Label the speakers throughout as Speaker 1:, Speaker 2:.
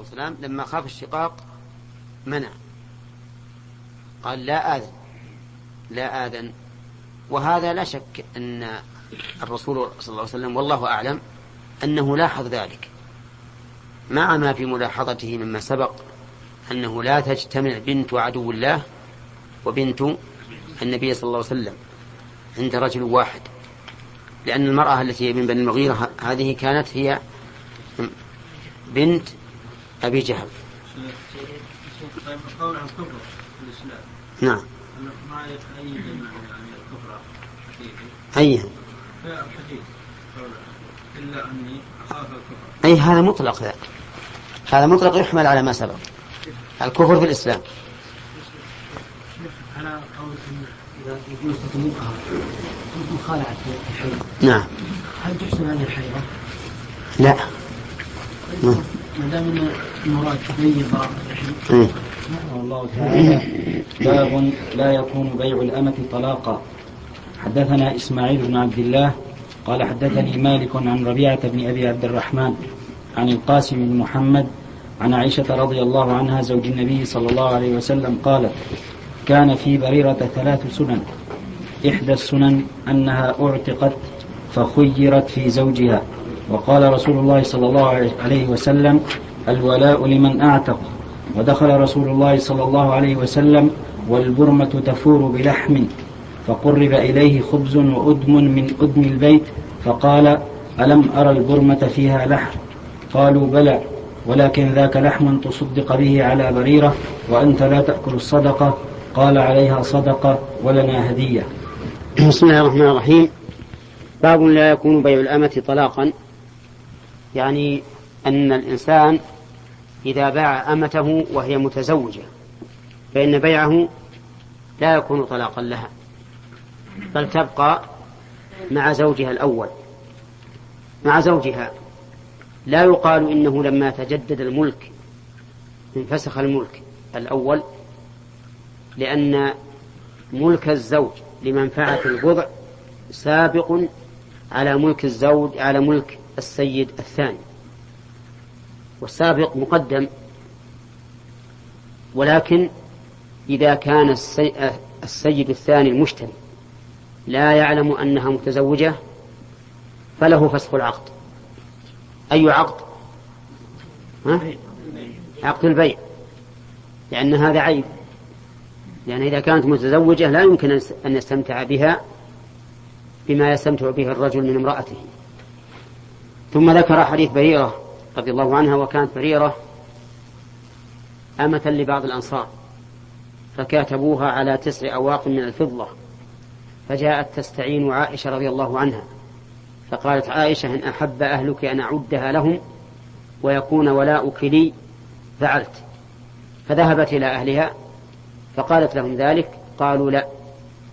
Speaker 1: الصلاة والسلام لما خاف الشقاق منع. قال لا آذن لا آذن. وهذا لا شك أن الرسول صلى الله عليه وسلم والله أعلم أنه لاحظ ذلك مع ما في ملاحظته مما سبق أنه لا تجتمع بنت عدو الله وبنت النبي صلى الله عليه وسلم عند رجل واحد لأن المرأة التي من بني المغيرة هذه كانت هي بنت أبي جهل. نعم. ما أي يعني الكفر أي إلا أني أخاف الكفر أي هذا مطلق ذلك هذا مطلق يحمل على ما سبق. الكفر في الإسلام. على قول إذا يكون مخالعة الحيض نعم. هل تحسب هذه الحيضة؟ لا. ما دام المراد تبين براءة
Speaker 2: الله تعالى. باب لا يكون بيع الأمة طلاقا. حدثنا إسماعيل بن عبد الله قال حدثني مالك عن ربيعة بن أبي عبد الرحمن عن القاسم بن محمد عن عائشة رضي الله عنها زوج النبي صلى الله عليه وسلم قالت كان في بريرة ثلاث سنن. إحدى السنن أنها أعتقت فخيرت في زوجها. وقال رسول الله صلى الله عليه وسلم الولاء لمن أعتق. ودخل رسول الله صلى الله عليه وسلم والبرمة تفور بلحم. فقرب إليه خبز وأدم من أدم البيت فقال ألم أرى البرمة فيها لحم؟ قالوا بلى. ولكن ذاك لحم تصدق به على بريرة وأنت لا تأكل الصدقة. قال عليها صدقة ولنا هدية.
Speaker 1: بسم الله الرحمن الرحيم. باب لا يكون بيع الأمة طلاقا. يعني أن الإنسان إذا باع أمته وهي متزوجة فإن بيعه لا يكون طلاقا لها بل تبقى مع زوجها الأول. مع زوجها. لا يقال إنه لما تجدد الملك انفسخ الملك الأول لأن ملك الزوج لمنفعة البضع سابق على ملك الزوج على ملك السيد الثاني. والسابق مقدم. ولكن إذا كان السيد الثاني المشتري لا يعلم أنها متزوجة فله فسخ العقد. أي عقد؟ ها؟ عقد البيع. لأن هذا عيب. لأن إذا كانت متزوجة لا يمكن أن يستمتع بها بما يستمتع به الرجل من امرأته. ثم ذكر حديث بريرة رضي الله عنها وكانت بريرة أمة لبعض الأنصار فكاتبوها على تسع أواق من الفضة فجاءت تستعين عائشة رضي الله عنها فقالت عائشة إن أحب أهلك أن أعدها لهم ويكون ولاؤك لي فعلت. فذهبت إلى أهلها فقالت لهم ذلك قالوا لا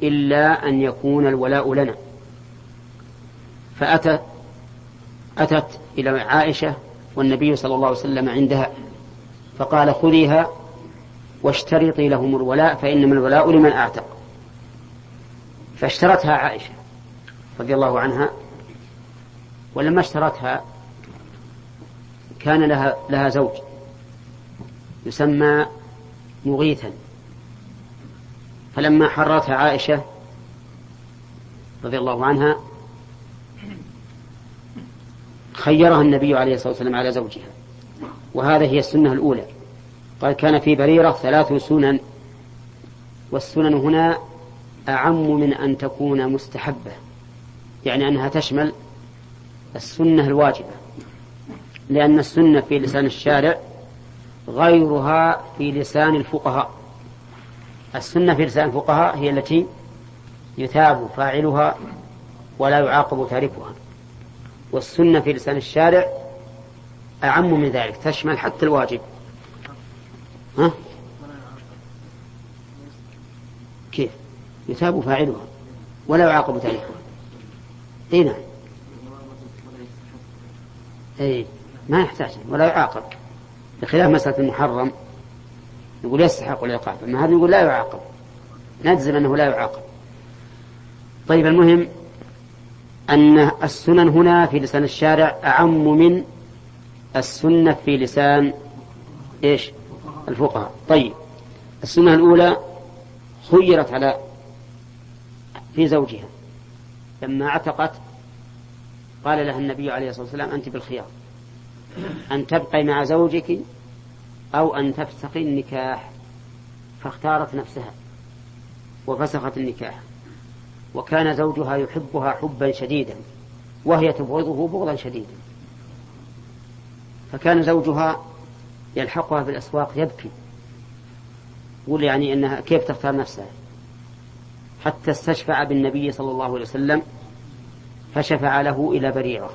Speaker 1: إلا أن يكون الولاء لنا. فأتت أتت إلى عائشة والنبي صلى الله عليه وسلم عندها فقال خذيها واشترطي لهم الولاء فإنما الولاء لمن أعتق. فاشترتها عائشة رضي الله عنها ولما اشترتها كان لها لها زوج يسمى مغيثا. فلما حررتها عائشة رضي الله عنها خيرها النبي عليه الصلاة والسلام على زوجها. وهذا هي السنة الأولى. قال كان في بريرة ثلاث سنن والسنن هنا أعم من أن تكون مستحبة يعني أنها تشمل السنة الواجبة لأن السنة في لسان الشارع غيرها في لسان الفقهاء. السنة في لسان الفقهاء هي التي يثاب فاعلها ولا يعاقب تاركها. والسنة في لسان الشارع أعم من ذلك تشمل حتى الواجب. ها؟ كيف؟ يثاب فاعلها ولا يعاقب تاركها إي نعم. إي ما يحتاج ولا يعاقب. بخلاف مسألة المحرم يقول يستحق العقاب أما هذا يقول لا يعاقب. نجزم أنه لا يعاقب. طيب المهم أن السنن هنا في لسان الشارع أعم من السنة في لسان إيش؟ الفقهاء. طيب السنة الأولى خيرت على في زوجها. لما عتقت قال لها النبي عليه الصلاة والسلام أنت بالخيار. أن تبقي مع زوجك أو أن تفسخي النكاح. فاختارت نفسها وفسخت النكاح. وكان زوجها يحبها حبا شديدا وهي تبغضه بغضا شديدا. فكان زوجها يلحقها في الأسواق يبكي يقول يعني أنها كيف تختار نفسها؟ حتى استشفع بالنبي صلى الله عليه وسلم فشفع له إلى بريرة.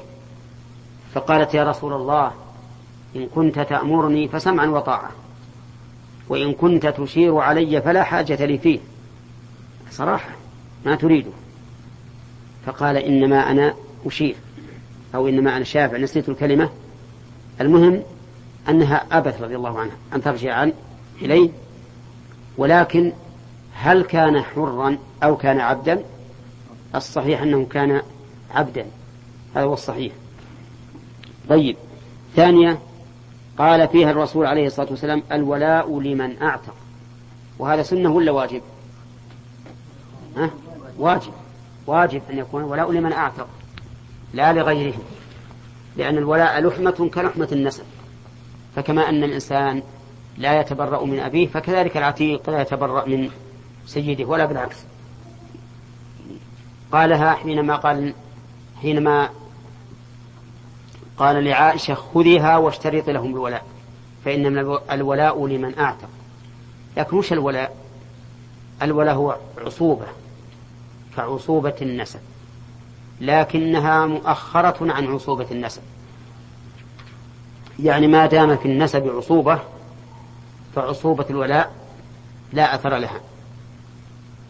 Speaker 1: فقالت يا رسول الله إن كنت تأمرني فسمعا وطاعة وإن كنت تشير علي فلا حاجة لي فيه. صراحة. ما تريده. فقال إنما أنا أشير أو إنما أنا شافع نسيت الكلمة. المهم أنها أبت رضي الله عنها أن ترجع عن إليه. ولكن هل كان حرا أو كان عبدا؟ الصحيح أنه كان عبدا. هذا هو الصحيح. طيب ثانية قال فيها الرسول عليه الصلاة والسلام الولاء لمن أعتق. وهذا سنة ولا واجب؟ ها؟ واجب واجب أن يكون الولاء لمن أعتق لا لغيره لأن الولاء لحمة كلحمة النسب. فكما أن الإنسان لا يتبرأ من أبيه فكذلك العتيق لا يتبرأ من سيده ولا بالعكس. قالها حينما قال حينما قال لعائشة خذيها واشترطي لهم الولاء فإن الولاء لمن أعتق. لكن وش الولاء الولاء هو عصوبة. كعصوبة النسب. لكنها مؤخرة عن عصوبة النسب. يعني ما دام في النسب عصوبة فعصوبة الولاء لا أثر لها.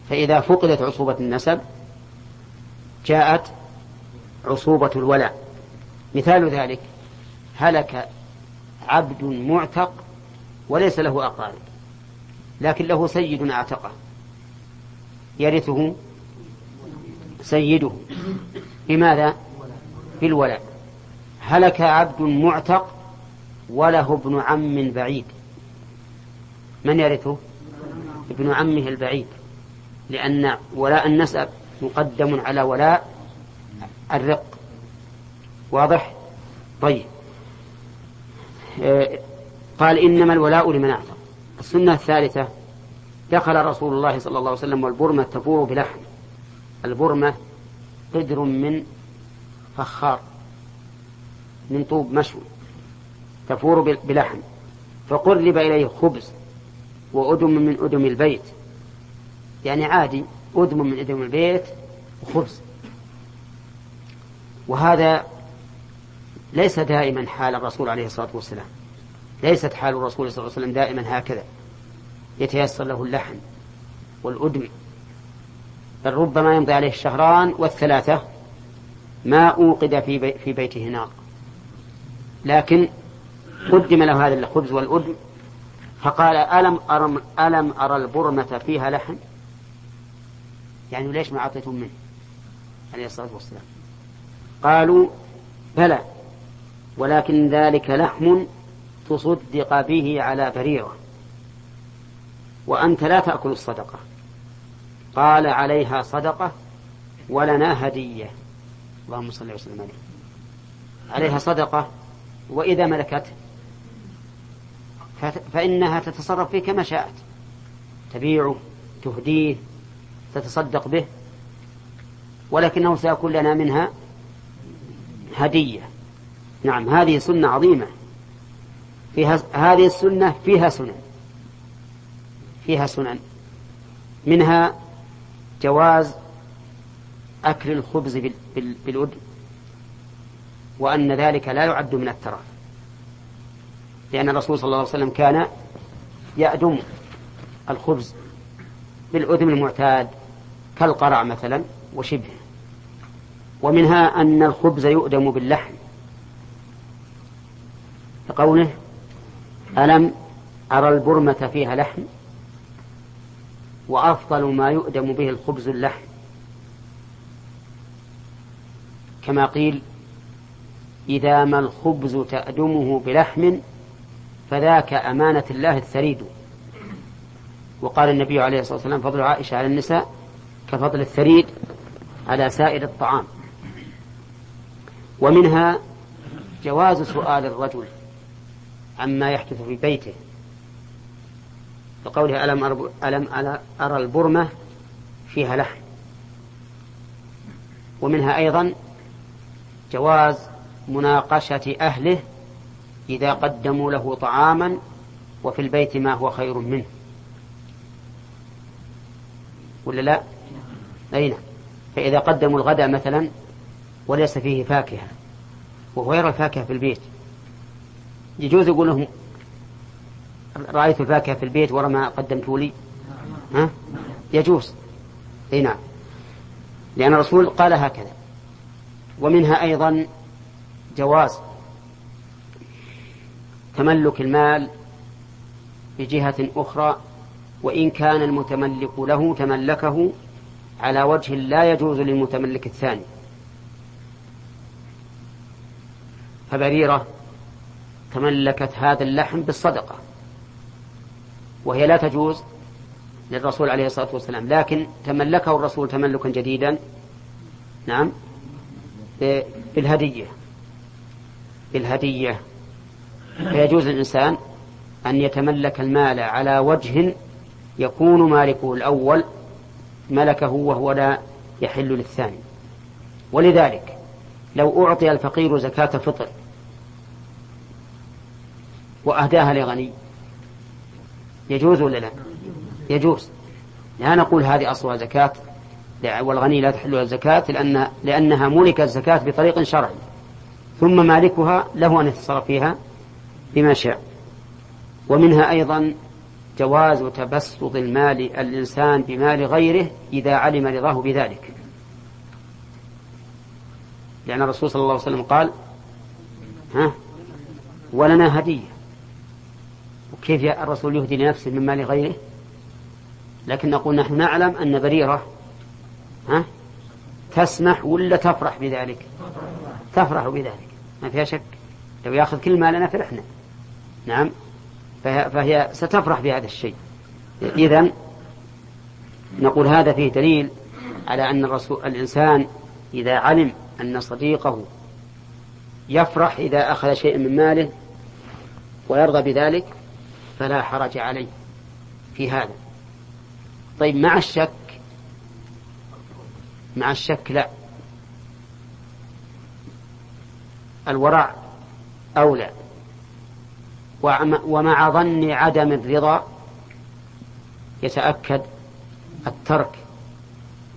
Speaker 1: فإذا فقدت عصوبة النسب جاءت عصوبة الولاء. مثال ذلك هلك عبد معتق وليس له أقارب لكن له سيد أعتقه يرثه سيده. بماذا؟ بالولاء هلك عبد معتق وله ابن عم بعيد. من يرثه؟ ابن عمه البعيد. لأن ولاء النسب مقدم على ولاء الرق. واضح؟ طيب. آه، قال إنما الولاء لمن أعتق. السنة الثالثة دخل رسول الله صلى الله عليه وسلم والبرمة تفور بلحم. البرمة قدر من فخار من طوب مشوي تفور بلحم فقرب إليه خبز وأدم من أدم البيت. يعني عادي أدم من أدم البيت وخبز. وهذا ليس دائما حال الرسول عليه الصلاة والسلام. ليست حال الرسول صلى الله عليه وسلم دائما هكذا. يتيسر له اللحم والأدم بل ربما يمضي عليه الشهران والثلاثة ما أوقد في, بي في بيته نار لكن قدم له هذا الخبز والأدم فقال ألم أرم ألم أرى البرمة فيها لحم؟ يعني ليش ما أعطيتم منه؟ عليه الصلاة والسلام. قالوا بلى ولكن ذلك لحم تصدق به على بريرة. وأنت لا تأكل الصدقة. قال عليها صدقة ولنا هدية. اللهم صل وسلم عليه. عليها صدقة وإذا ملكته فإنها تتصرف فيه كما شاءت. تبيعه تهديه تتصدق به ولكنه سيكون لنا منها هدية. نعم هذه سنة عظيمة. فيها هذه السنة فيها سنن. فيها سنن. منها جواز أكل الخبز بالأدم وأن ذلك لا يعد من الترف لأن الرسول صلى الله عليه وسلم كان يأدم الخبز بالأدم المعتاد كالقرع مثلا وشبهه. ومنها أن الخبز يؤدم باللحم. كقوله ألم أرى البرمة فيها لحم؟ وأفضل ما يؤدم به الخبز اللحم. كما قيل إذا ما الخبز تأدمه بلحم فذاك أمانة الله الثريد. وقال النبي عليه الصلاة والسلام فضل عائشة على النساء كفضل الثريد على سائر الطعام. ومنها جواز سؤال الرجل عما يحدث في بيته. بقوله ألم, ألم أرى البرمة فيها لحم. ومنها أيضا جواز مناقشة أهله إذا قدموا له طعاما وفي البيت ما هو خير منه. ولا لا؟ أين فإذا قدموا الغداء مثلا وليس فيه فاكهة وهو يرى الفاكهة في البيت يجوز يقول لهم رأيت الفاكهة في البيت ورا ما قدمتوا لي؟ ها؟ يجوز. إي نعم. لأن الرسول قال هكذا. ومنها أيضا جواز تملك المال بجهة أخرى وإن كان المتملك له تملكه على وجه لا يجوز للمتملك الثاني. فبريرة تملكت هذا اللحم بالصدقة. وهي لا تجوز للرسول عليه الصلاة والسلام لكن تملكه الرسول تملكا جديدا نعم بالهدية بالهدية. فيجوز للإنسان أن يتملك المال على وجه يكون مالكه الأول ملكه وهو لا يحل للثاني. ولذلك لو أعطي الفقير زكاة فطر وأهداها لغني يجوز ولا لا؟ يجوز. لا نقول هذه أصلها زكاة والغني لا تحل الزكاة لأن لأنها ملكت الزكاة بطريق شرعي. ثم مالكها له أن يتصرف فيها بما شاء. ومنها أيضا جواز تبسط المال الإنسان بمال غيره إذا علم رضاه بذلك. لأن الرسول صلى الله عليه وسلم قال ها؟ ولنا هدية. وكيف الرسول يهدي لنفسه من مال غيره؟ لكن نقول نحن نعلم أن بريرة ها؟ تسمح ولا تفرح بذلك؟ تفرح بذلك. ما فيها شك. لو ياخذ كل مالنا فرحنا. نعم. فهي, فهي ستفرح بهذا الشيء. إذا نقول هذا فيه دليل على أن الرسول الإنسان إذا علم أن صديقه يفرح إذا أخذ شيئا من ماله ويرضى بذلك فلا حرج عليه في هذا. طيب مع الشك مع الشك لا. الورع أولى. ومع ظن عدم الرضا يتأكد الترك.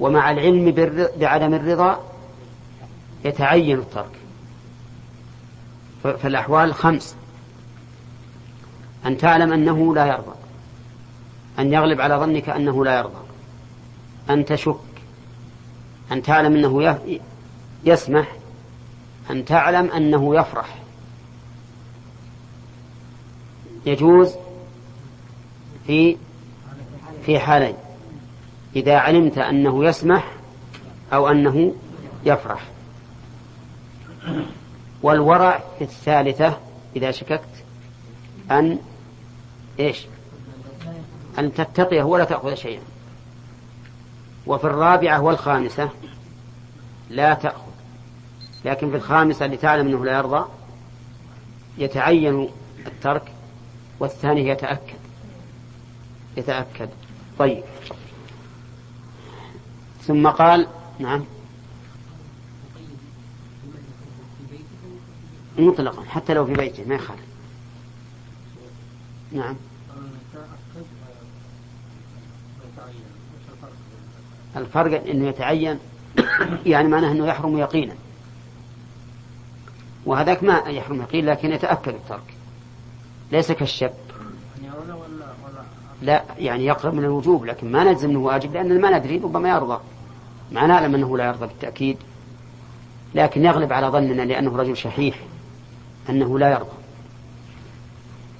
Speaker 1: ومع العلم بعدم الرضا يتعين الترك. فالأحوال خمس. أن تعلم أنه لا يرضى. أن يغلب على ظنك أنه لا يرضى. أن تشك. أن تعلم أنه يسمح. أن تعلم أنه يفرح. يجوز في في حالين. إذا علمت أنه يسمح أو أنه يفرح. والورع في الثالثة إذا شككت أن إيش؟ أن تتقيه ولا تأخذ شيئا. وفي الرابعة والخامسة لا تأخذ. لكن في الخامسة اللي تعلم أنه لا يرضى يتعين الترك والثاني يتأكد. يتأكد. طيب. ثم قال نعم. مطلقا حتى لو في بيته ما يخالف. نعم. الفرق إنه يتعين يعني معناه إنه يحرم يقينا. وهذاك ما يحرم يقين لكن يتأكد الترك. ليس كالشك لا يعني يقرب من الوجوب لكن ما نجزم إنه واجب لأن ما ندري ربما يرضى. ما نعلم إنه لا يرضى بالتأكيد. لكن يغلب على ظننا لأنه رجل شحيح أنه لا يرضى.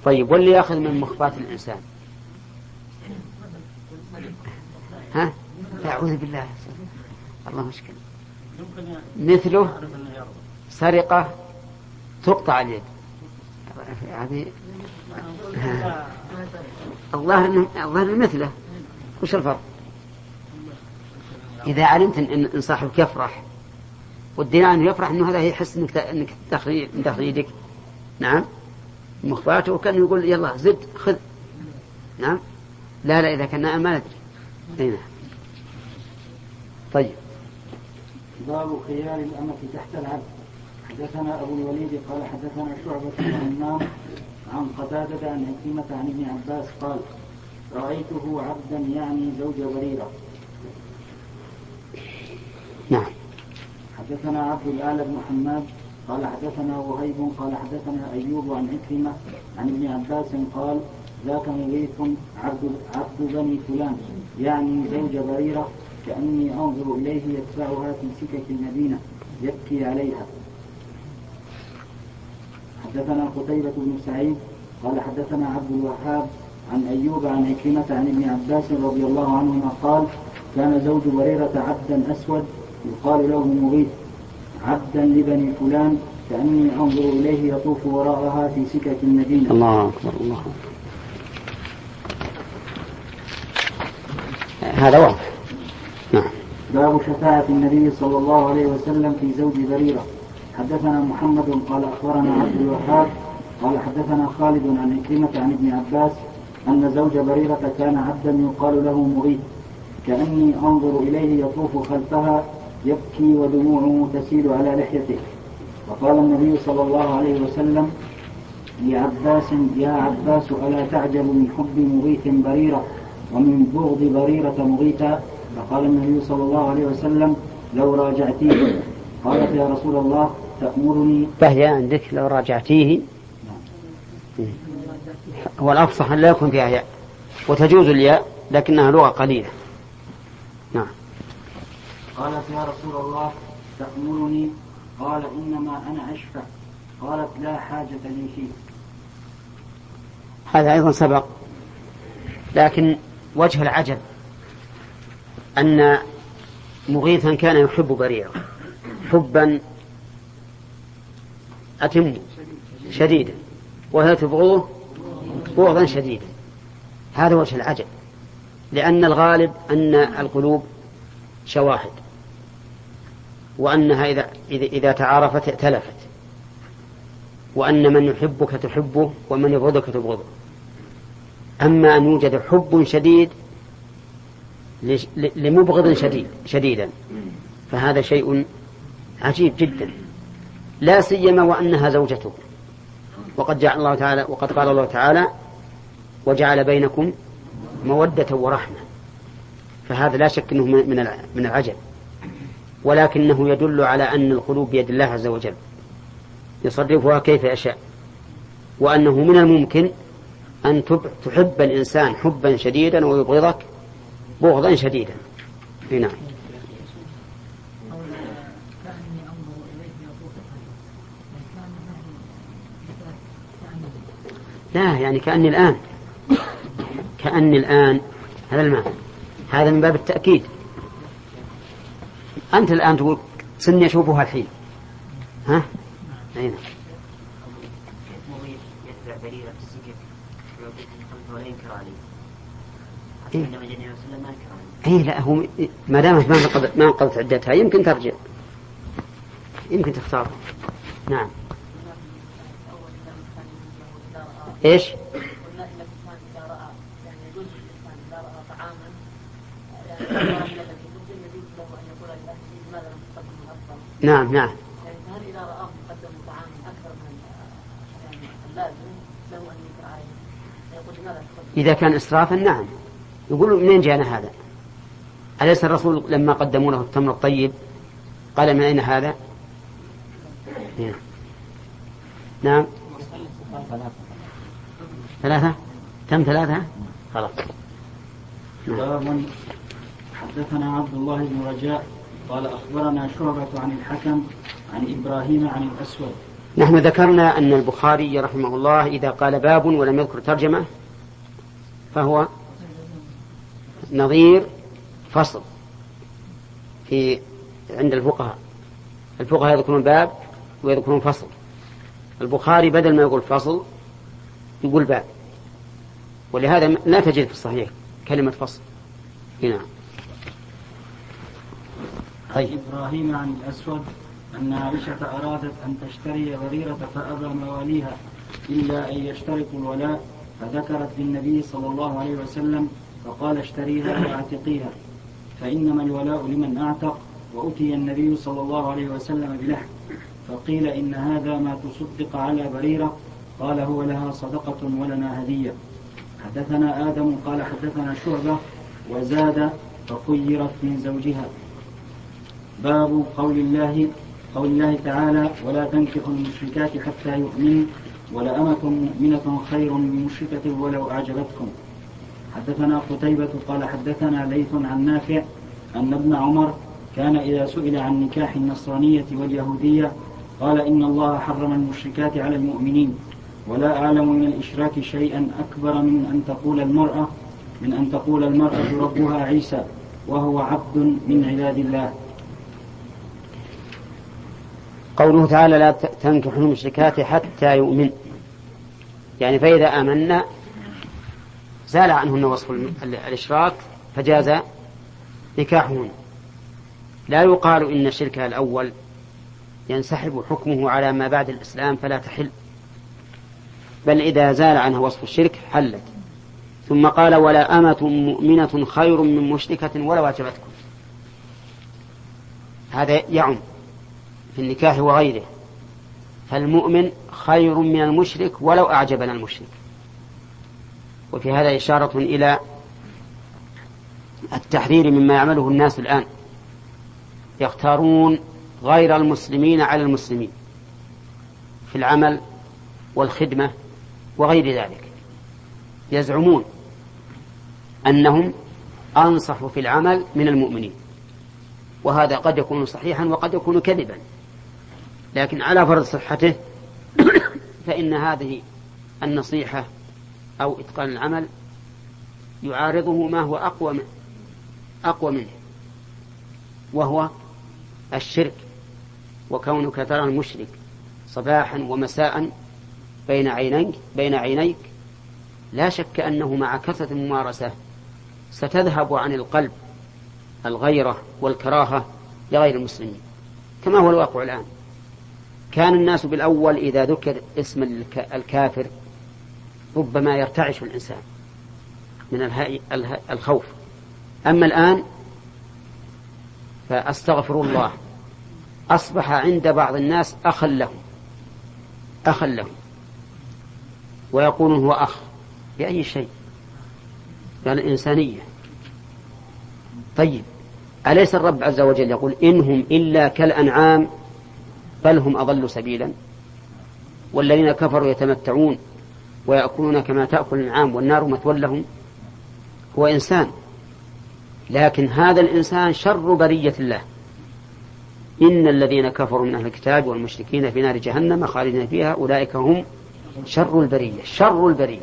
Speaker 1: طيب واللي ياخذ من مخفات الإنسان؟ ها؟ أعوذ بالله. الله مشكلة مثله سرقة تقطع اليد. يعني الظاهر الظاهر مثله. وش الفرق؟ إذا علمت إن صاحبك يفرح والدين عنه يفرح إنه هذا يحس من داخل يدك نعم؟ مخباته وكان يقول يلا زد خذ. نعم؟ لا لا إذا كان نائم ما ندري. أي نعم. طيب.
Speaker 2: باب خيار الأمة تحت العبد. حدثنا أبو الوليد قال حدثنا شعبة بن همام عن قتادة عن عكرمة عن ابن عباس قال رأيته عبدا يعني زوج بريرة
Speaker 1: نعم.
Speaker 2: حدثنا عبد الأعلى بن حماد قال حدثنا وهيب قال حدثنا أيوب عن عكرمة عن ابن عباس قال ذاك مغيث عبد عبد بني فلان يعني زوج بريرة كأني أنظر إليه يتبعها في سكك المدينة يبكي عليها. حدثنا قتيبة بن سعيد قال حدثنا عبد الوهاب عن أيوب عن عكرمة عن ابن عباس رضي الله عنهما قال كان زوج بريرة عبدا أسود يقال له مغيث عبدا لبني فلان كأني أنظر إليه يطوف وراءها في سكك المدينة.
Speaker 1: الله أكبر الله أكبر. هذا واضح نعم.
Speaker 2: باب شفاعة النبي صلى الله عليه وسلم في زوج بريرة. حدثنا محمد قال أخبرنا عبد الوهاب قال حدثنا خالد عن عكرمة عن ابن عباس أن زوج بريرة كان عبدا يقال له مغيث. كأني أنظر إليه يطوف خلفها يبكي ودموعه تسيل على لحيته. وقال النبي صلى الله عليه وسلم لعباس يا عباس ألا تعجب من حب مغيث بريرة ومن بغض بريرة مغيثا؟ فقال النبي صلى الله عليه وسلم لو راجعتيه. قالت يا رسول الله تأمرني.
Speaker 1: فهي عندك لو راجعتيه. هو الأفصح أن لا يكون فيها ياء وتجوز الياء لكنها لغة قليلة. نعم
Speaker 2: قالت يا رسول الله تأمرني؟ قال إنما أنا أشفع قالت لا حاجة لي فيه.
Speaker 1: هذا أيضا سبق. لكن وجه العجب أن مغيثا كان يحب بريرة حبا أتم شديدا. وهي تبغضه بغضا شديدا. هذا وجه العجب. لأن الغالب أن القلوب شواهد. وأنها إذا, إذا تعارفت ائتلفت. وأن من يحبك تحبه ومن يبغضك تبغضه أما أن يوجد حب شديد لمبغض شديد شديدا. فهذا شيء عجيب جدا. لا سيما وأنها زوجته. وقد جعل الله تعالى وقد قال الله تعالى وجعل بينكم مودة ورحمة. فهذا لا شك أنه من من العجب. ولكنه يدل على أن القلوب بيد الله عز وجل. يصرفها كيف يشاء. وأنه من الممكن أن تحب الإنسان حبا شديدا ويبغضك بغضا شديدا. نعم. لا يعني كأني الآن. كأني الآن. هذا المعنى. هذا من باب التأكيد. أنت الآن تقول سني أشوفها الحين ها؟ أين؟ نعم. إيه؟ إيه لا هو ما دامت ما انقضت ما انقضت عدتها يمكن ترجع يمكن تختار نعم إيش؟ نعم نعم. هل إذا رآه مقدم طعاما أكثر من يعني اللازم له أن عليه فيقول لماذا إذا كان إسرافا نعم. يقول منين جانا هذا؟ أليس الرسول لما قدموا له التمر الطيب قال من أين هذا؟ نعم. نعم. ثلاثة؟ كم ثلاثة؟ خلاص.
Speaker 2: باب حدثنا عبد الله بن رجاء قال أخبرنا شعبة عن الحكم عن إبراهيم عن الأسود.
Speaker 1: نحن ذكرنا أن البخاري رحمه الله إذا قال باب ولم يذكر ترجمة فهو نظير فصل في عند الفقهاء. الفقهاء يذكرون باب ويذكرون فصل. البخاري بدل ما يقول فصل يقول باب. ولهذا لا تجد في الصحيح كلمة فصل. نعم
Speaker 2: طيب. إبراهيم عن الأسود أن عائشة أرادت أن تشتري بريرة فأبى مواليها إلا أن يشترطوا الولاء فذكرت للنبي صلى الله عليه وسلم فقال اشتريها واعتقيها. فإنما الولاء لمن أعتق وأتي النبي صلى الله عليه وسلم بلحم. فقيل إن هذا ما تصدق على بريرة قال هو لها صدقة ولنا هدية. حدثنا آدم قال حدثنا شعبة وزاد فخيرت من زوجها. باب قول الله قول الله تعالى ولا تنكحوا المشركات حتى يؤمنوا ولأمة مؤمنة خير من مشركة ولو أعجبتكم. حدثنا قتيبة قال حدثنا ليث عن نافع أن ابن عمر كان إذا سئل عن نكاح النصرانية واليهودية قال إن الله حرم المشركات على المؤمنين ولا أعلم من الإشراك شيئا أكبر من أن تقول المرأة من أن تقول المرأة ربها عيسى وهو عبد من عباد الله.
Speaker 1: قوله تعالى لا تنكحوا المشركات حتى يؤمن. يعني فإذا آمنا زال عنهن وصف الإشراك فجاز نكاحهن. لا يقال إن الشرك الأول ينسحب حكمه على ما بعد الإسلام فلا تحل. بل إذا زال عنها وصف الشرك حلت. ثم قال ولا أمة مؤمنة خير من مشركة ولو أعجبتكم. هذا يعم. في النكاح وغيره. فالمؤمن خير من المشرك ولو أعجبنا المشرك. وفي هذا إشارة إلى التحذير مما يعمله الناس الآن. يختارون غير المسلمين على المسلمين في العمل والخدمة وغير ذلك. يزعمون أنهم أنصح في العمل من المؤمنين. وهذا قد يكون صحيحا وقد يكون كذبا. لكن على فرض صحته فإن هذه النصيحة أو إتقان العمل يعارضه ما هو أقوى من أقوى منه وهو الشرك وكونك ترى المشرك صباحا ومساء بين عينيك بين عينيك لا شك أنه مع كثرة الممارسة ستذهب عن القلب الغيرة والكراهة لغير المسلمين كما هو الواقع الآن. كان الناس بالأول إذا ذكر اسم الكافر ربما يرتعش الإنسان من الخوف. أما الآن فأستغفر الله. أصبح عند بعض الناس أخا لهم. أخا لهم. ويقولون هو أخ بأي شيء. يعني إنسانية. طيب. أليس الرب عز وجل يقول إنهم إلا كالأنعام بل هم أضل سبيلا. والذين كفروا يتمتعون ويأكلون كما تأكل الأنعام والنار مثوى لهم. هو إنسان. لكن هذا الإنسان شر برية الله. إن الذين كفروا من أهل الكتاب والمشركين في نار جهنم خالدين فيها أولئك هم شر البرية شر البرية.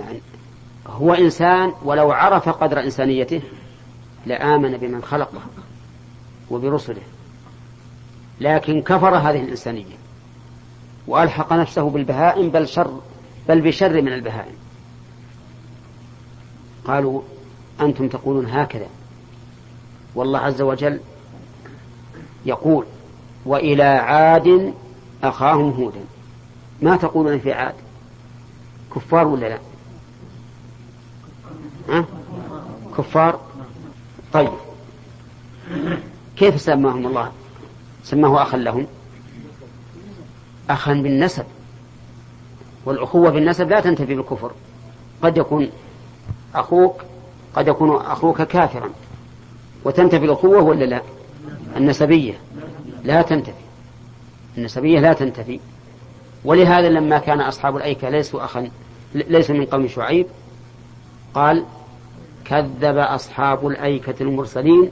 Speaker 1: يعني هو إنسان ولو عرف قدر إنسانيته لآمن بمن خلقه وبرسله. لكن كفر هذه الإنسانية وألحق نفسه بالبهائم بل شر بل بشر من البهائم. قالوا أنتم تقولون هكذا. والله عز وجل يقول وإلى عاد أخاهم هودا. ما تقولون في عاد؟ كفار ولا لا؟ ها؟ كفار؟ طيب. كيف سماهم الله؟ سماه أخا لهم. أخا بالنسب. والأخوة بالنسب لا تنتفي بالكفر. قد يكون أخوك قد يكون أخوك كافرا. وتنتفي الأخوة ولا لا؟ النسبية. لا تنتفي. النسبية لا تنتفي. ولهذا لما كان أصحاب الأيكة ليسوا أخا ليسوا من قوم شعيب قال كذب أصحاب الأيكة المرسلين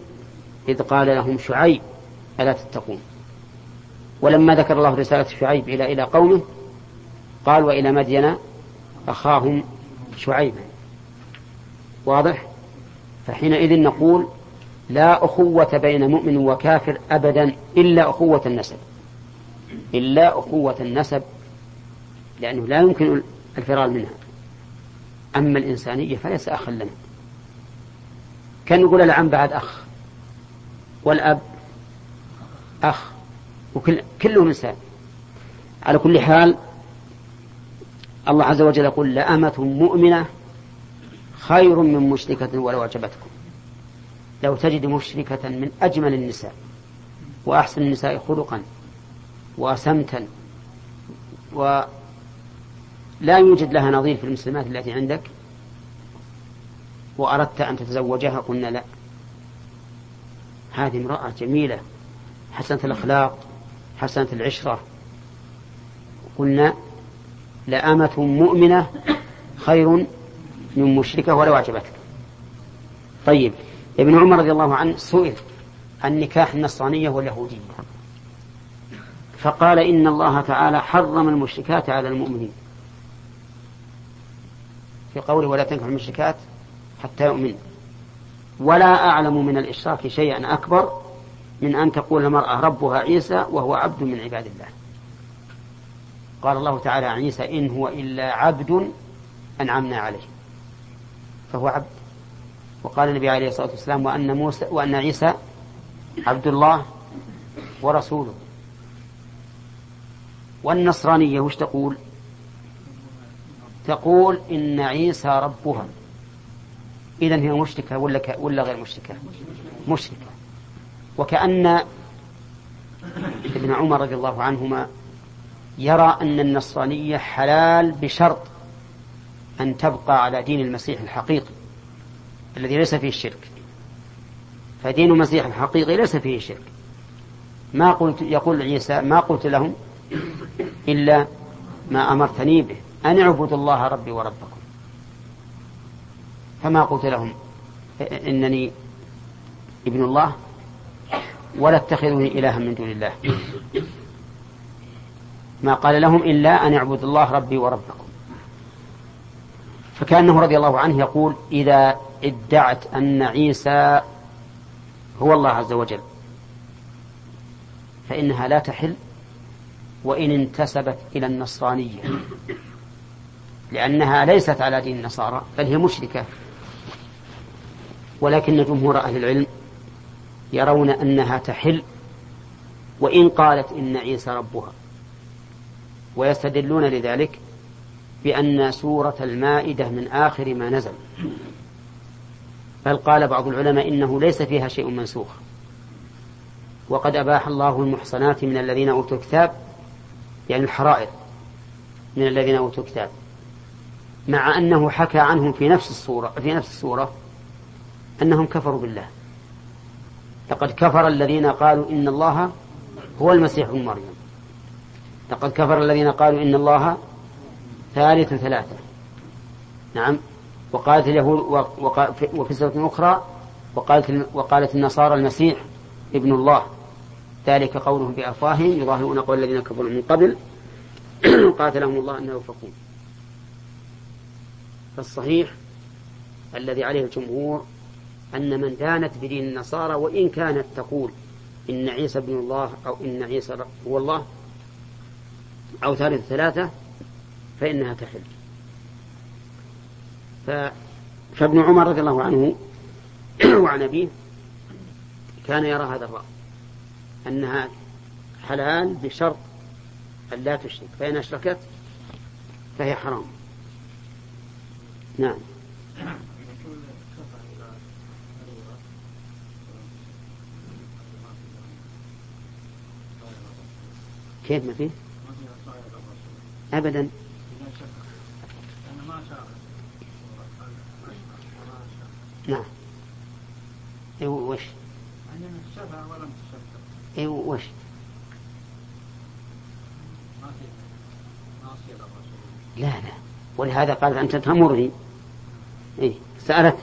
Speaker 1: إذ قال لهم شعيب ألا تتقون. ولما ذكر الله رسالة شعيب إلى إلى قومه قال وإلى مدين أخاهم شعيبا واضح؟ فحينئذ نقول لا أخوة بين مؤمن وكافر أبدا إلا أخوة النسب. إلا أخوة النسب لأنه لا يمكن الفرار منها. أما الإنسانية فليس أخا لنا. كان يقول العم بعد أخ؟ والأب؟ أخ وكل كلهم إنسان. على كل حال الله عز وجل يقول لأمة مؤمنة خير من مشركة ولو أعجبتكم. لو تجد مشركة من أجمل النساء وأحسن النساء خلقا وسمتا ولا يوجد لها نظير في المسلمات التي عندك وأردت أن تتزوجها قلنا لا. هذه امرأة جميلة حسنة الأخلاق حسنة العشرة. قلنا لأمة مؤمنة خير من مشركة ولو أعجبتك طيب ابن عمر رضي الله عنه سئل عن نكاح النصرانية واليهودية. فقال إن الله تعالى حرم المشركات على المؤمنين. في قوله ولا تنكح المشركات حتى يؤمن. ولا أعلم من الإشراك شيئا أكبر من أن تقول المرأة ربها عيسى وهو عبد من عباد الله. قال الله تعالى عن عيسى إن هو إلا عبد أنعمنا عليه. فهو عبد. وقال النبي عليه الصلاة والسلام وأن موسى وأن عيسى عبد الله ورسوله. والنصرانية وش تقول؟ تقول إن عيسى ربها. إذا هي مشركة ولا ولا غير مشركة؟ مشركة. وكأن ابن عمر رضي الله عنهما يرى أن النصرانية حلال بشرط أن تبقى على دين المسيح الحقيقي الذي ليس فيه الشرك فدين المسيح الحقيقي ليس فيه شرك. ما قلت يقول عيسى ما قلت لهم إلا ما أمرتني به أن اعبدوا الله ربي وربكم. فما قلت لهم؟ إنني ابن الله ولا اتخذوني إلها من دون الله. ما قال لهم إلا أن اعبدوا الله ربي وربكم. فكأنه رضي الله عنه يقول إذا ادعت أن عيسى هو الله عز وجل فإنها لا تحل وإن انتسبت إلى النصرانية لأنها ليست على دين النصارى بل هي مشركة ولكن جمهور أهل العلم يرون أنها تحل وإن قالت إن عيسى ربها. ويستدلون لذلك بأن سورة المائدة من آخر ما نزل. بل قال بعض العلماء إنه ليس فيها شيء منسوخ. وقد أباح الله المحصنات من الذين أوتوا الكتاب يعني الحرائر من الذين أوتوا الكتاب. مع أنه حكى عنهم في نفس الصورة في نفس السورة أنهم كفروا بالله. لقد كفر الذين قالوا إن الله هو المسيح ابن مريم. لقد كفر الذين قالوا إن الله ثالث ثلاثة. نعم. وقالت اليهود وفي سورة أخرى وقالت وقالت النصارى المسيح ابن الله. ذلك قولهم بأفواههم يظاهرون قول الذين كفروا من قبل. قاتلهم الله أنه يؤفكون فالصحيح الذي عليه الجمهور أن من دانت بدين النصارى وإن كانت تقول إن عيسى ابن الله أو إن عيسى هو الله أو ثالث ثلاثة فإنها تحل فابن عمر رضي الله عنه وعن أبيه كان يرى هذا الرأي أنها حلال بشرط أن لا تشرك فإن أشركت فهي حرام. نعم. كيف ما فيه؟ أبدا. نعم. اي وش؟ اي وش؟ لا لا. ولهذا قالت أنت تأمرني. إيه سألت.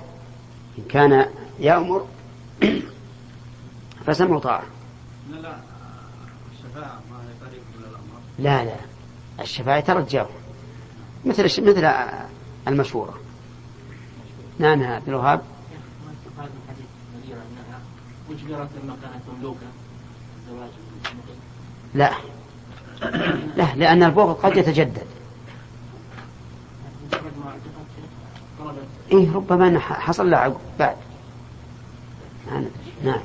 Speaker 1: إن كان يأمر فسمع طاعة. لا لا الشفاعة ما هي طريق الأمر لا لا. الشفاعة ترجاه مثل مثل المشورة. نعم يا عبد الوهاب. لا. لا لأن البغض قد يتجدد. إيه ربما حصل له بعد. نعم.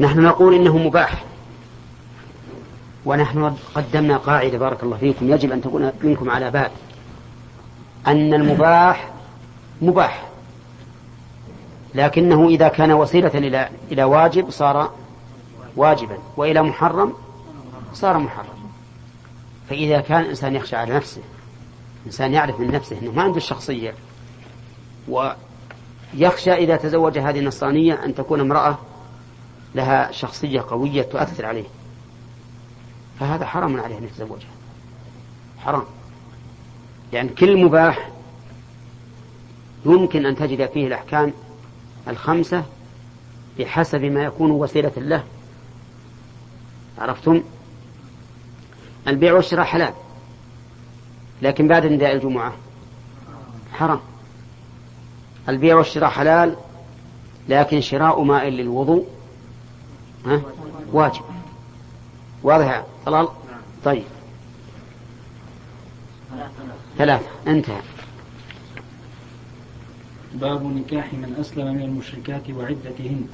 Speaker 1: نحن نقول إنه مباح. ونحن قدمنا قاعدة بارك الله فيكم. يجب أن تكون منكم على بال أن المباح مباح. لكنه إذا كان وسيلة إلى إلى واجب صار واجبا وإلى محرم صار محرم. فإذا كان الإنسان يخشى على نفسه إنسان يعرف من نفسه أنه ما عنده الشخصية ويخشى إذا تزوج هذه النصرانية أن تكون امرأة لها شخصية قوية تؤثر عليه. فهذا حرام عليه أن يتزوجها. حرام. يعني كل مباح يمكن أن تجد فيه الأحكام الخمسة بحسب ما يكون وسيلة له. عرفتم؟ البيع والشراء حلال لكن بعد نداء الجمعة حرام. البيع والشراء حلال لكن شراء ماء للوضوء ها؟ واجب. واضح طلال؟ طيب. ثلاثة. انتهى.
Speaker 2: باب نكاح من أسلم من المشركات وعدتهن.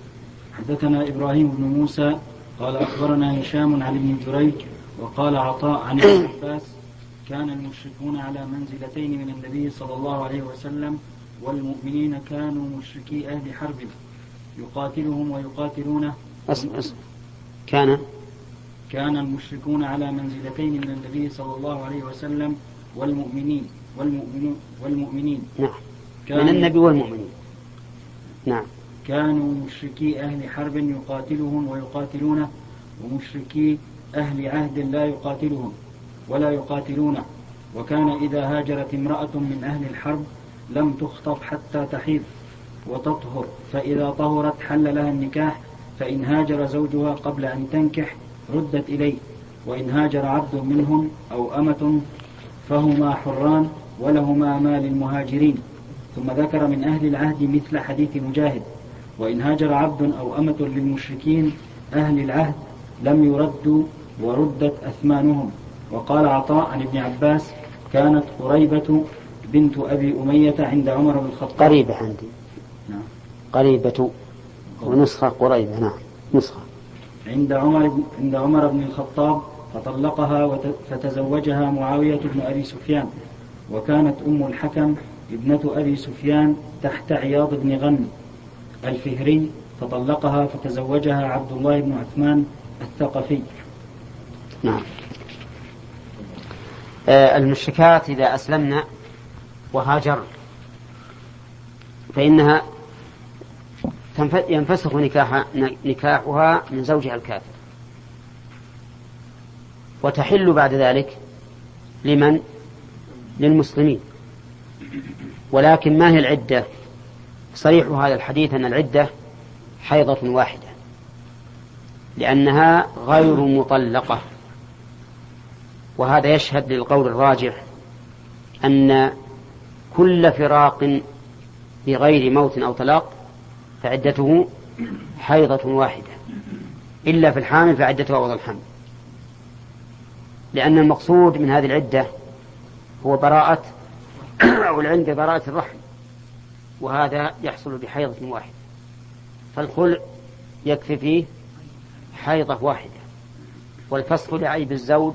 Speaker 2: حدثنا إبراهيم بن موسى قال أخبرنا هشام عن ابن جريج وقال عطاء عن ابن عباس كان المشركون على منزلتين من النبي صلى الله عليه وسلم والمؤمنين كانوا مشركي أهل حرب. يقاتلهم ويقاتلونه
Speaker 1: أسم أسم كان؟
Speaker 2: كان المشركون على منزلتين من النبي صلى الله عليه وسلم والمؤمنين والمؤمنين والمؤمنين.
Speaker 1: نعم. من النبي والمؤمنين. نعم.
Speaker 2: كانوا مشركي أهل حرب يقاتلهم ويقاتلونه ومشركي أهل عهد لا يقاتلهم ولا يقاتلونه. وكان إذا هاجرت امرأة من أهل الحرب لم تخطب حتى تحيض وتطهر فإذا طهرت حل لها النكاح فإن هاجر زوجها قبل أن تنكح ردت إليه وإن هاجر عبد منهم أو أمة فهما حران ولهما ما للمهاجرين ثم ذكر من أهل العهد مثل حديث مجاهد وإن هاجر عبد أو أمة للمشركين أهل العهد لم يردوا وردت أثمانهم. وقال عطاء عن ابن عباس كانت قريبة بنت أبي أمية عند عمر بن الخطاب.
Speaker 1: قريبة عندي. نعم. قريبة. ونسخة قريبة نعم نسخة.
Speaker 2: عند عمر عند عمر بن الخطاب فطلقها فتزوجها معاوية بن أبي سفيان وكانت أم الحكم ابنة أبي سفيان تحت عياض بن غنم الفهري فطلقها فتزوجها عبد الله بن عثمان الثقفي.
Speaker 1: نعم. آه المشركات إذا أسلمنا وهاجر فإنها ينفسخ نكاح نكاحها من زوجها الكافر. وتحل بعد ذلك لمن؟ للمسلمين. ولكن ما هي العدة؟ صريح هذا الحديث أن العدة حيضة واحدة. لأنها غير مطلقة. وهذا يشهد للقول الراجح أن كل فراق بغير موت أو طلاق فعدته حيضة واحدة. إلا في الحامل فعدتها وضع الحمل. لأن المقصود من هذه العدة هو براءة أو العلم ببراءة الرحم. وهذا يحصل بحيضة واحدة. فالخلع يكفي فيه حيضة واحدة. والفسخ لعيب الزوج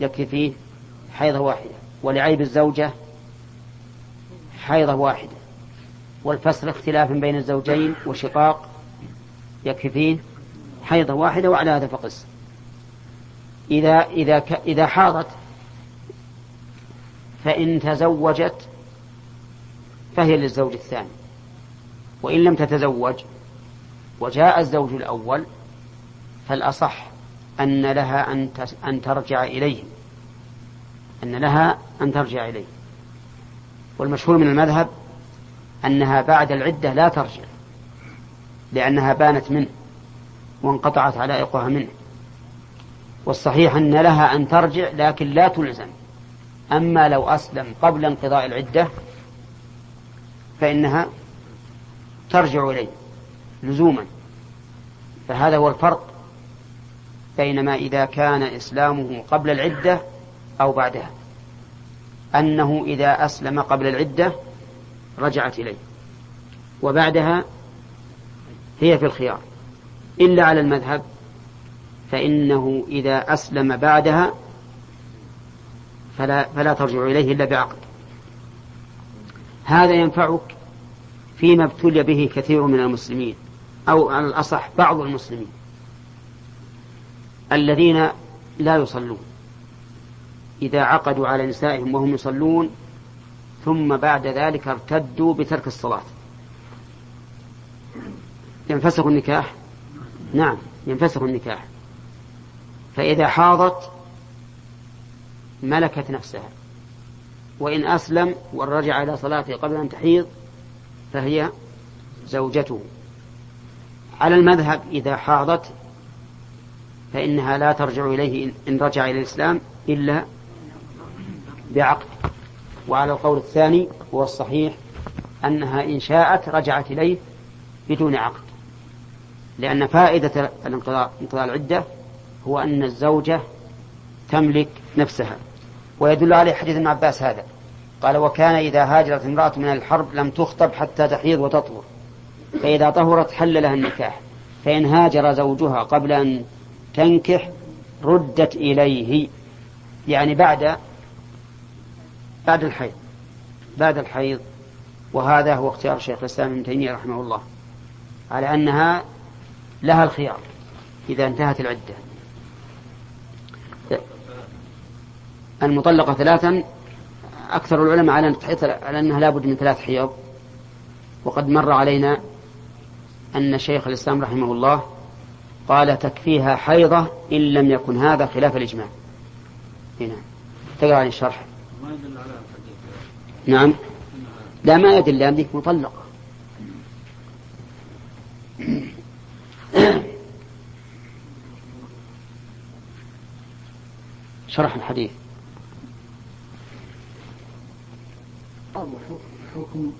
Speaker 1: يكفي فيه حيضة واحدة. ولعيب الزوجة حيضة واحدة. والفصل اختلاف بين الزوجين وشقاق يكفي فيه حيضة واحدة وعلى هذا فقس. إذا إذا ك... إذا حاضت فإن تزوجت فهي للزوج الثاني وإن لم تتزوج وجاء الزوج الأول فالأصح أن لها أن أن ترجع إليه أن لها أن ترجع إليه. والمشهور من المذهب أنها بعد العدة لا ترجع لأنها بانت منه وانقطعت علائقها منه. والصحيح أن لها أن ترجع لكن لا تلزم. أما لو أسلم قبل انقضاء العدة فإنها ترجع إليه لزوما. فهذا هو الفرق بينما إذا كان إسلامه قبل العدة أو بعدها. أنه إذا أسلم قبل العدة رجعت إليه. وبعدها هي في الخيار. إلا على المذهب فإنه إذا أسلم بعدها فلا, فلا ترجع إليه إلا بعقد. هذا ينفعك فيما ابتلي به كثير من المسلمين أو على الأصح بعض المسلمين الذين لا يصلون. إذا عقدوا على نسائهم وهم يصلون ثم بعد ذلك ارتدوا بترك الصلاة. ينفسخ النكاح؟ نعم ينفسخ النكاح. فإذا حاضت ملكت نفسها. وإن أسلم ورجع إلى صلاته قبل أن تحيض فهي زوجته. على المذهب إذا حاضت فإنها لا ترجع إليه إن رجع إلى الإسلام إلا بعقد. وعلى القول الثاني هو الصحيح أنها إن شاءت رجعت إليه بدون عقد. لأن فائدة انقضاء العدة هو أن الزوجة تملك نفسها. ويدل عليه حديث ابن عباس هذا. قال وكان إذا هاجرت امرأة من الحرب لم تخطب حتى تحيض وتطهر. فإذا طهرت حل لها النكاح. فإن هاجر زوجها قبل أن تنكح ردت إليه. يعني بعد بعد الحيض. بعد الحيض. وهذا هو اختيار شيخ الإسلام ابن تيمية رحمه الله. على أنها لها الخيار إذا انتهت العدة. المطلقة ثلاثا أكثر العلماء على على أنها لابد من ثلاث حيض. وقد مر علينا أن شيخ الإسلام رحمه الله قال تكفيها حيضة إن لم يكن هذا خلاف الإجماع. هنا. تقرأ عن الشرح. ما يدل على نعم. لا ما يدل لأنك مطلقة. شرح الحديث.
Speaker 2: حكم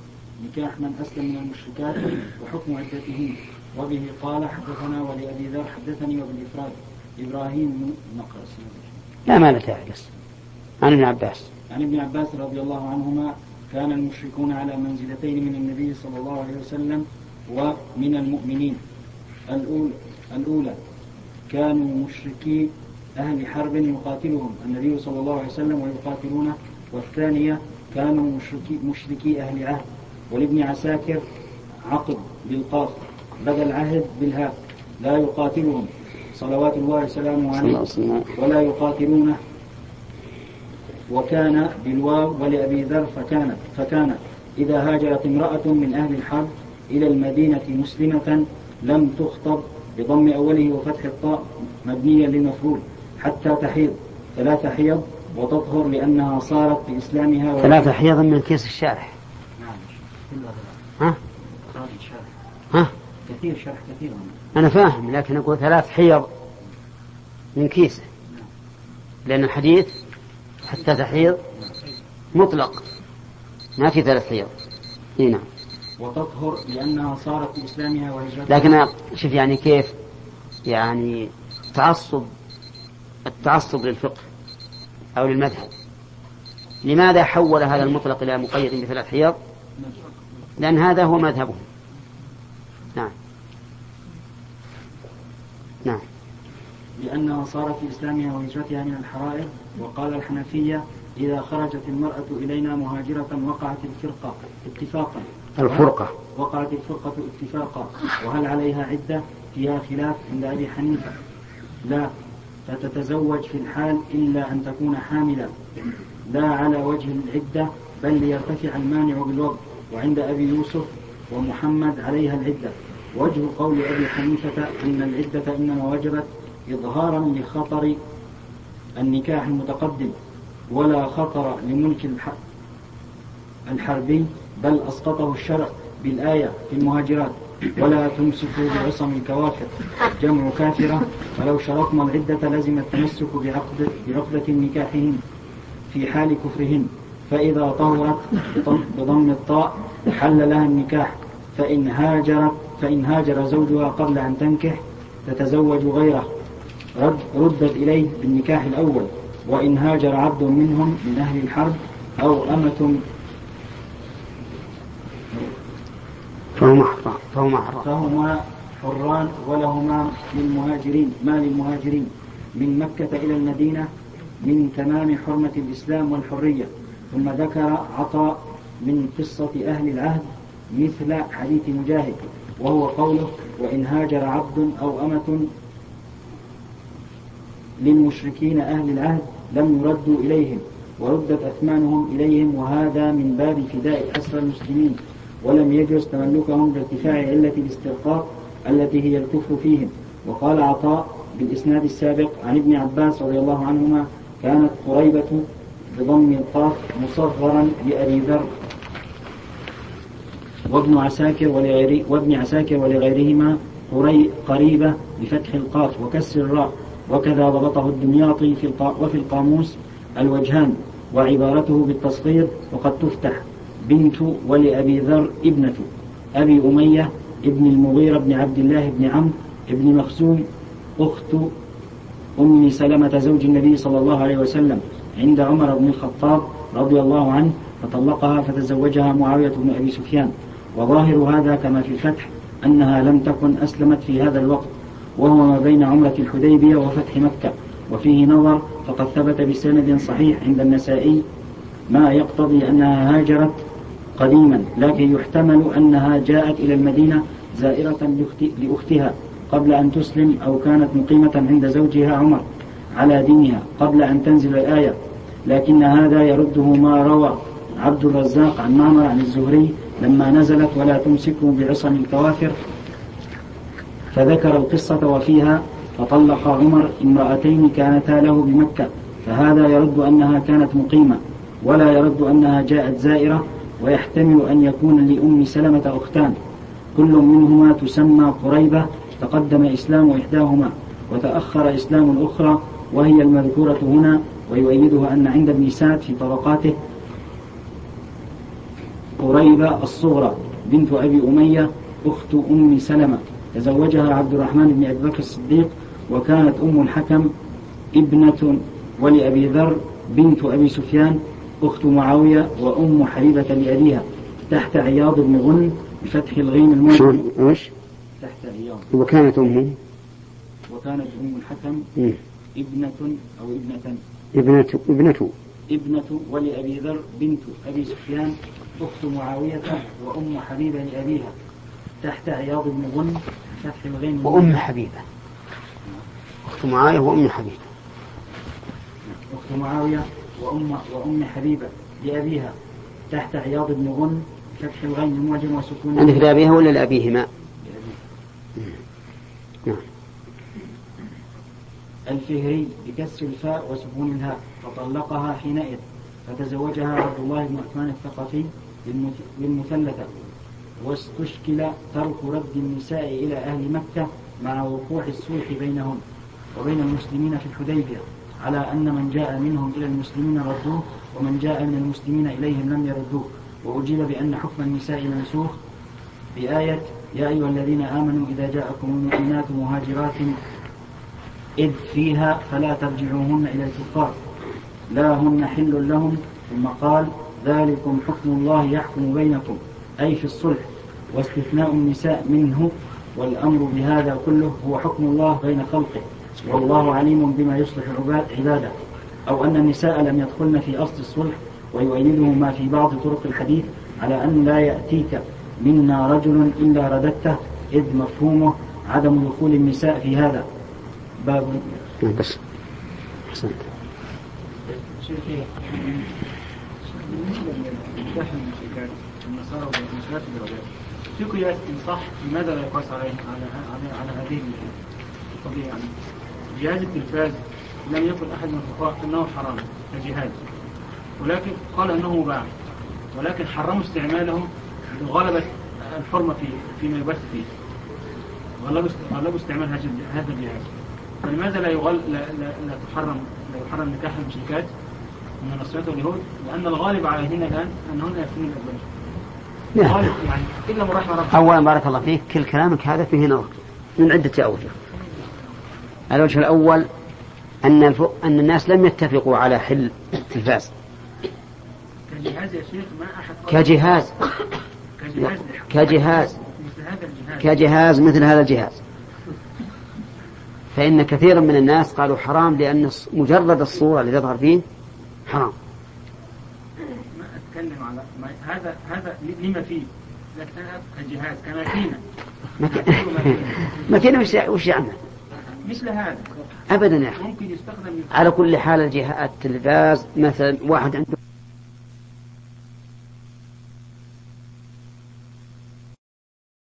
Speaker 2: نكاح من أسلم من المشركات وحكم عدتهن وبه قال حدثنا ولأبي ذر حدثني وبالإفراد إبراهيم نقرأ
Speaker 1: لا ما لا بس. عن ابن عباس.
Speaker 2: عن ابن عباس رضي الله عنهما كان المشركون على منزلتين من النبي صلى الله عليه وسلم ومن المؤمنين. الأولى, الأولى كانوا مشركي أهل حرب يقاتلهم. النبي صلى الله عليه وسلم ويقاتلونه. والثانية كانوا مشركي, مشركي أهل عهد. ولابن عساكر عقد بالقاف. بدل عهد بالهاء لا يقاتلهم. صلوات الله وسلامه عليه. ولا يقاتلونه. وكان بالواو ولأبي ذر فكان فكان. إذا هاجرت امرأة من أهل الحرب إلى المدينة مسلمة لم تخطب بضم أوله وفتح الطاء مبنيا للمفعول حتى تحيض. ثلاث حيض وتطهر لأنها صارت بإسلامها
Speaker 1: ثلاث حيض من كيس الشارح. ها؟ ها؟ كثير شرح كثير. أنا فاهم لكن أقول ثلاث حيض من كيسه. لأن الحديث حتى تحيض؟ مطلق. ما في ثلاث حيض. هنا نعم.
Speaker 2: وتطهر لأنها صارت بإسلامها وهجرتها.
Speaker 1: لكن شوف يعني كيف يعني تعصب التعصب للفقه أو للمذهب. لماذا حول هذا المطلق إلى مقيد بثلاث حيض؟ لأن هذا هو مذهبهم نعم نعم
Speaker 2: لأنها صارت في إسلامها وهجرتها من الحرائر وقال الحنفية إذا خرجت المرأة إلينا مهاجرة وقعت الفرقة اتفاقا.
Speaker 1: الفرقة.
Speaker 2: وقعت الفرقة اتفاقا. وهل عليها عدة؟ فيها خلاف عند أبي حنيفة. لا فتتزوج في الحال إلا أن تكون حاملا لا على وجه العدة بل ليرتفع المانع بالوضع. وعند أبي يوسف ومحمد عليها العدة. وجه قول أبي حنيفة أن العدة إنما وجبت إظهارا لخطر النكاح المتقدم ولا خطر لملك الحربي بل أسقطه الشرع بالآية في المهاجرات. ولا تمسكوا بعصم الكوافر. جمع كافرة. ولو شرطنا العدة لزم التمسك بعقد بعقدة نكاحهن في حال كفرهن. فإذا طهرت بضم الطاء حل لها النكاح. فإن هاجرت فإن هاجر زوجها قبل أن تنكح تتزوج غيره. ردت إليه بالنكاح الأول وإن هاجر عبد منهم من أهل الحرب أو أمة
Speaker 1: فهما حران فهما حران
Speaker 2: فهما حران ولهما للمهاجرين. ما للمهاجرين؟ من مكة إلى المدينة من تمام حرمة الإسلام والحرية. ثم ذكر عطاء من قصة أهل العهد مثل حديث مجاهد وهو قوله وإن هاجر عبد أو أمة للمشركين أهل العهد لم يردوا إليهم وردت أثمانهم إليهم وهذا من باب فداء أسرى المسلمين. ولم يجوز تملكهم بارتفاع علة الاسترقاق التي هي الكفر فيهم. وقال عطاء بالإسناد السابق عن ابن عباس رضي الله عنهما كانت قريبة بضم القاف مصغرا لأبي ذر وابن عساكر ولغير وابن عساكر ولغيرهما قريبة بفتح القاف وكسر الراء. وكذا ضبطه الدمياطي في وفي القاموس الوجهان وعبارته بالتصغير وقد تفتح بنت ولأبي ذر ابنة أبي أمية ابن المغيرة بن عبد الله بن عمرو بن مخزوم أخت أم سلمة زوج النبي صلى الله عليه وسلم عند عمر بن الخطاب رضي الله عنه فطلقها فتزوجها معاوية بن أبي سفيان. وظاهر هذا كما في الفتح أنها لم تكن أسلمت في هذا الوقت. وهو ما بين عمرة الحديبية وفتح مكة وفيه نظر فقد ثبت بسند صحيح عند النسائي ما يقتضي أنها هاجرت قديما لكن يحتمل أنها جاءت إلى المدينة زائرة لأختها قبل أن تسلم أو كانت مقيمة عند زوجها عمر على دينها قبل أن تنزل الآية. لكن هذا يرده ما روى عبد الرزاق عن معمر عن الزهري لما نزلت ولا تمسكوا بعصم الكوافر فذكر القصة وفيها فطلق عمر امرأتين كانتا له بمكة فهذا يرد أنها كانت مقيمة ولا يرد أنها جاءت زائرة ويحتمل أن يكون لأم سلمة أختان. كل منهما تسمى قريبة تقدم إسلام إحداهما وتأخر إسلام الأخرى وهي المذكورة هنا ويؤيدها أن عند ابن سعد في طبقاته قريبة الصغرى بنت أبي أمية أخت أم سلمة. تزوجها عبد الرحمن بن أبي بكر الصديق وكانت أم الحكم ابنة ولأبي ذر بنت أبي سفيان أخت معاوية وأم حبيبة لأبيها تحت عياض بن غن بفتح الغين
Speaker 1: المعجم إيش؟
Speaker 2: تحت عياض.
Speaker 1: وكانت أمه؟
Speaker 2: وكانت أم الحكم ابنة أو ابنة.
Speaker 1: ابنة ابنة
Speaker 2: ابنة ولأبي ذر بنت أبي سفيان أخت معاوية وأم حبيبة لأبيها. تحت عياض بن غن فتح الغين
Speaker 1: وأم حبيبة. أخت معاوية وأم حبيبة.
Speaker 2: أخت معاوية وأم وأم حبيبة لأبيها تحت عياض بن غن فتح الغين المعجم وسكون
Speaker 1: عندك لأبيها ولا لأبيهما؟
Speaker 2: نعم. الفهري بكسر الفاء وسكون الهاء فطلقها حينئذ فتزوجها عبد الله بن عثمان الثقفي للمثلثة. واستشكل ترك رد النساء إلى أهل مكة مع وقوع الصلح بينهم وبين المسلمين في الحديبية على أن من جاء منهم إلى المسلمين ردوه ومن جاء من المسلمين إليهم لم يردوه. وأجيب بأن حكم النساء منسوخ بآية يا أيها الذين آمنوا إذا جاءكم المؤمنات مهاجرات إذ فيها فلا ترجعوهن إلى الكفار. لا هن حل لهم. ثم قال ذلكم حكم الله يحكم بينكم. أي في الصلح واستثناء النساء منه والأمر بهذا كله هو حكم الله بين خلقه والله عليم بما يصلح عباده أو أن النساء لم يدخلن في أصل الصلح ويؤيده ما في بعض طرق الحديث على أن لا يأتيك منا رجل إلا رددته إذ مفهومه عدم دخول النساء في هذا باب
Speaker 1: نعم، بس أحسنت
Speaker 2: النصارى والمسلمات في قياس إن صح لماذا لا يقاس عليه؟ على على على هذه القضية يعني. جهاز التلفاز لم يقل أحد من الفقهاء أنه حرام كجهاز. ولكن قال أنه مباح. ولكن حرموا استعماله لغلبة الحرمة في فيما يبث فيه. غلبوا استعمال هذا الجهاز. فلماذا لا يغل لا, لا, لا تحرم لا يحرم نكاح المشركات من النصرات واليهود؟ لأن الغالب عليهن الآن أنهن يكفرن الأزواج.
Speaker 1: يعني. إلا من رحم ربك. أولا بارك الله فيك. كل كلامك هذا فيه نظر من عدة أوجه. الوجه الأول أن أن الناس لم يتفقوا على حل التلفاز
Speaker 3: كجهاز يا شيخ ما أحد
Speaker 1: كجهاز.
Speaker 3: كجهاز
Speaker 1: كجهاز.
Speaker 3: مثل هذا الجهاز.
Speaker 1: كجهاز مثل هذا الجهاز. فإن كثيرا من الناس قالوا حرام لأن مجرد الصورة اللي تظهر فيه حرام.
Speaker 3: ما أتكلم على ما هذا هذا لما فيه؟ لكن أنا كجهاز كماكينة.
Speaker 1: ماكينة. وش وش يعمل؟
Speaker 3: مثل هذا.
Speaker 1: أبدا يا أخي.
Speaker 3: ممكن يستخدم
Speaker 1: على كل حال الجهاز التلفاز مثلا واحد عنده